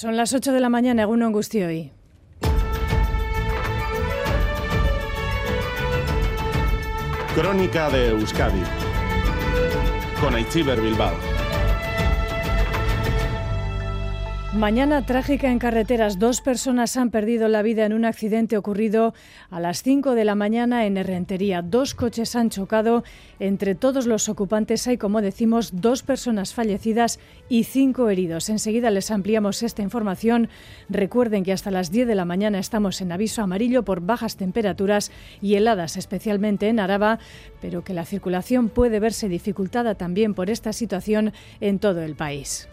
Son las 8 de la mañana, Eguno Angustioy. Crónica de Euskadi con Aichiber Bilbao. Mañana trágica en carreteras. Dos personas han perdido la vida en un accidente ocurrido a las 5 de la mañana en Herrentería. Dos coches han chocado. Entre todos los ocupantes hay, como decimos, dos personas fallecidas y cinco heridos. Enseguida les ampliamos esta información. Recuerden que hasta las 10 de la mañana estamos en aviso amarillo por bajas temperaturas y heladas, especialmente en Araba, pero que la circulación puede verse dificultada también por esta situación en todo el país.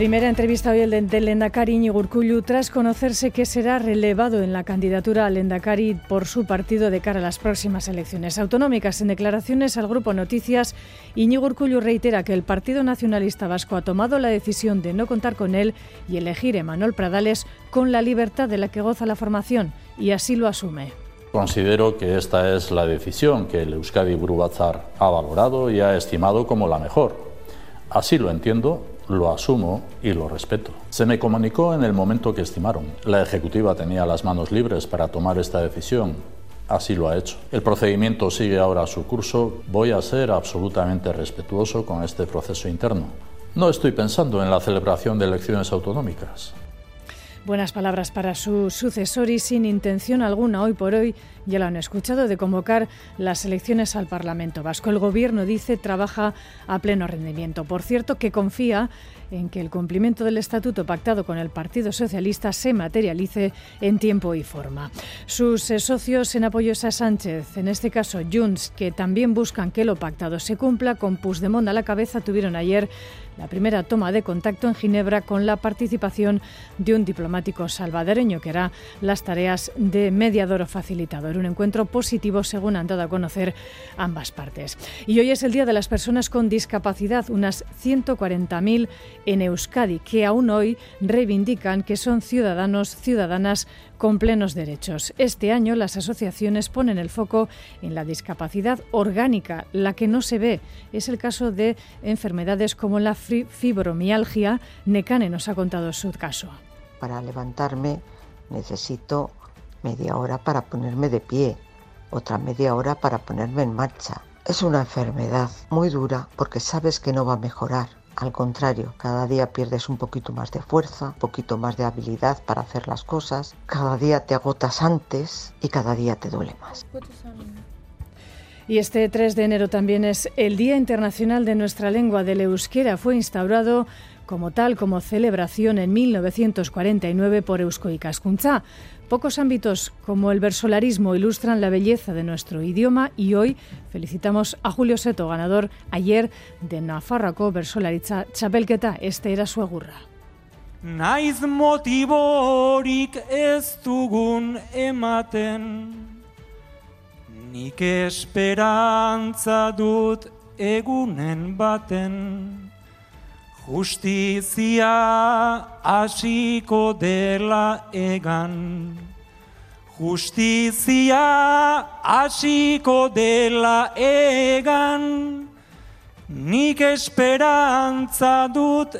Primera entrevista hoy del, Lendakari Íñigo tras conocerse que será relevado en la candidatura al Lendakari por su partido de cara a las próximas elecciones autonómicas. En declaraciones al Grupo Noticias, Íñigo Urcullu reitera que el Partido Nacionalista Vasco ha tomado la decisión de no contar con él y elegir a Manuel Pradales con la libertad de la que goza la formación, y así lo asume. Considero que esta es la decisión que el Euskadi Batzar ha valorado y ha estimado como la mejor. Así lo entiendo lo asumo y lo respeto. Se me comunicó en el momento que estimaron. La Ejecutiva tenía las manos libres para tomar esta decisión. Así lo ha hecho. El procedimiento sigue ahora su curso. Voy a ser absolutamente respetuoso con este proceso interno. No estoy pensando en la celebración de elecciones autonómicas. Buenas palabras para su sucesor y sin intención alguna hoy por hoy, ya lo han escuchado, de convocar las elecciones al Parlamento Vasco. El Gobierno dice trabaja a pleno rendimiento. Por cierto, que confía en que el cumplimiento del estatuto pactado con el Partido Socialista se materialice en tiempo y forma. Sus eh, socios en apoyo a Sánchez, en este caso Junts, que también buscan que lo pactado se cumpla, con Puigdemont a la cabeza, tuvieron ayer la primera toma de contacto en Ginebra con la participación de un diplomático salvadoreño que hará las tareas de mediador o facilitador. Un encuentro positivo según han dado a conocer ambas partes. Y hoy es el Día de las Personas con Discapacidad, unas 140.000 en Euskadi, que aún hoy reivindican que son ciudadanos, ciudadanas con plenos derechos. Este año las asociaciones ponen el foco en la discapacidad orgánica, la que no se ve. Es el caso de enfermedades como la fibromialgia. Necane nos ha contado su caso. Para levantarme necesito media hora para ponerme de pie, otra media hora para ponerme en marcha. Es una enfermedad muy dura porque sabes que no va a mejorar al contrario, cada día pierdes un poquito más de fuerza, un poquito más de habilidad para hacer las cosas, cada día te agotas antes y cada día te duele más. Y este 3 de enero también es el Día Internacional de nuestra lengua del euskera. Fue instaurado como tal como celebración en 1949 por Eusko Ikaskuntza. Pocos ámbitos como el versolarismo ilustran la belleza de nuestro idioma y hoy felicitamos a Julio Seto, ganador ayer de Nafarroako Versolaritza Chapelketa. Este era su agurra. Naiz motiborik ez dugun ematen Nik esperantza dut egunen baten Justizia hasiko dela egan. Justizia hasiko dela egan. Nik esperantza dut.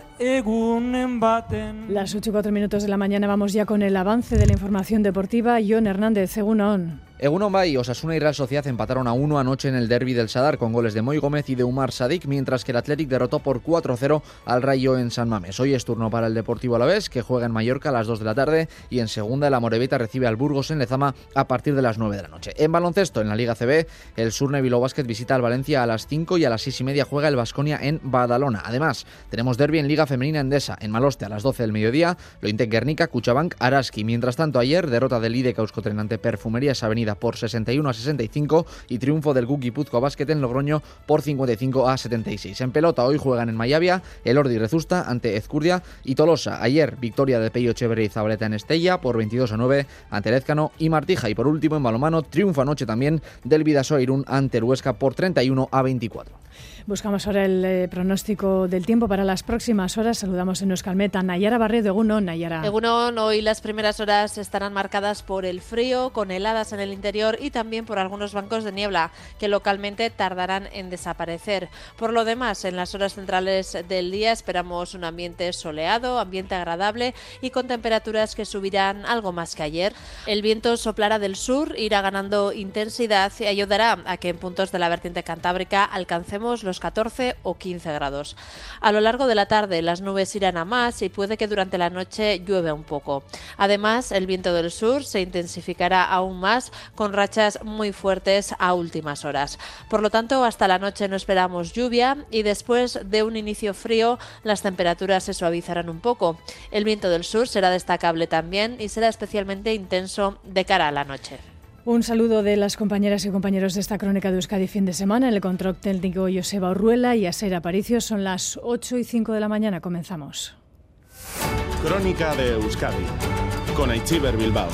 Las 8 y 4 minutos de la mañana vamos ya con el avance de la información deportiva. John Hernández, on. Egunon Bay, Osasuna y Real Sociedad empataron a 1 anoche en el derby del Sadar con goles de Moy Gómez y de Umar Sadik, mientras que el Athletic derrotó por 4-0 al Rayo en San Mames. Hoy es turno para el Deportivo Alavés, que juega en Mallorca a las 2 de la tarde y en segunda la Morevita recibe al Burgos en Lezama a partir de las 9 de la noche. En baloncesto, en la Liga CB, el Surne Bilbao Basket visita al Valencia a las 5 y a las 6 y media juega el Vasconia en Badalona. Además, tenemos derby en Liga Femenina Endesa, en Maloste a las 12 del mediodía, lo Intec Guernica, Cuchabank, Araski. Mientras tanto, ayer derrota del IDE Euskotrenante Perfumerías Avenida por 61 a 65 y triunfo del Guki Puzco Basket en Logroño por 55 a 76. En pelota hoy juegan en Mayavia el Ordi Rezusta ante Ezcurdia y Tolosa. Ayer victoria de Peyo Chévere y Zabaleta en Estella por 22 a 9 ante Lezcano y Martija. Y por último en balomano triunfo anoche también del Vidaso Irún ante el Huesca por 31 a 24. Buscamos ahora el eh, pronóstico del tiempo para las próximas horas. Saludamos en Euskalmeta. Nayara Barredo, Egunon, Nayara. Egunon, hoy las primeras horas estarán marcadas por el frío, con heladas en el interior y también por algunos bancos de niebla que localmente tardarán en desaparecer. Por lo demás, en las horas centrales del día esperamos un ambiente soleado, ambiente agradable y con temperaturas que subirán algo más que ayer. El viento soplará del sur, irá ganando intensidad y ayudará a que en puntos de la vertiente cantábrica alcancemos los 14 o 15 grados. A lo largo de la tarde las nubes irán a más y puede que durante la noche llueve un poco. Además, el viento del sur se intensificará aún más con rachas muy fuertes a últimas horas. Por lo tanto, hasta la noche no esperamos lluvia y después de un inicio frío las temperaturas se suavizarán un poco. El viento del sur será destacable también y será especialmente intenso de cara a la noche. Un saludo de las compañeras y compañeros de esta crónica de Euskadi fin de semana. En el control técnico Joseba Urruela y Aser Aparicio son las 8 y 5 de la mañana. Comenzamos. Crónica de Euskadi con Aichiber Bilbao.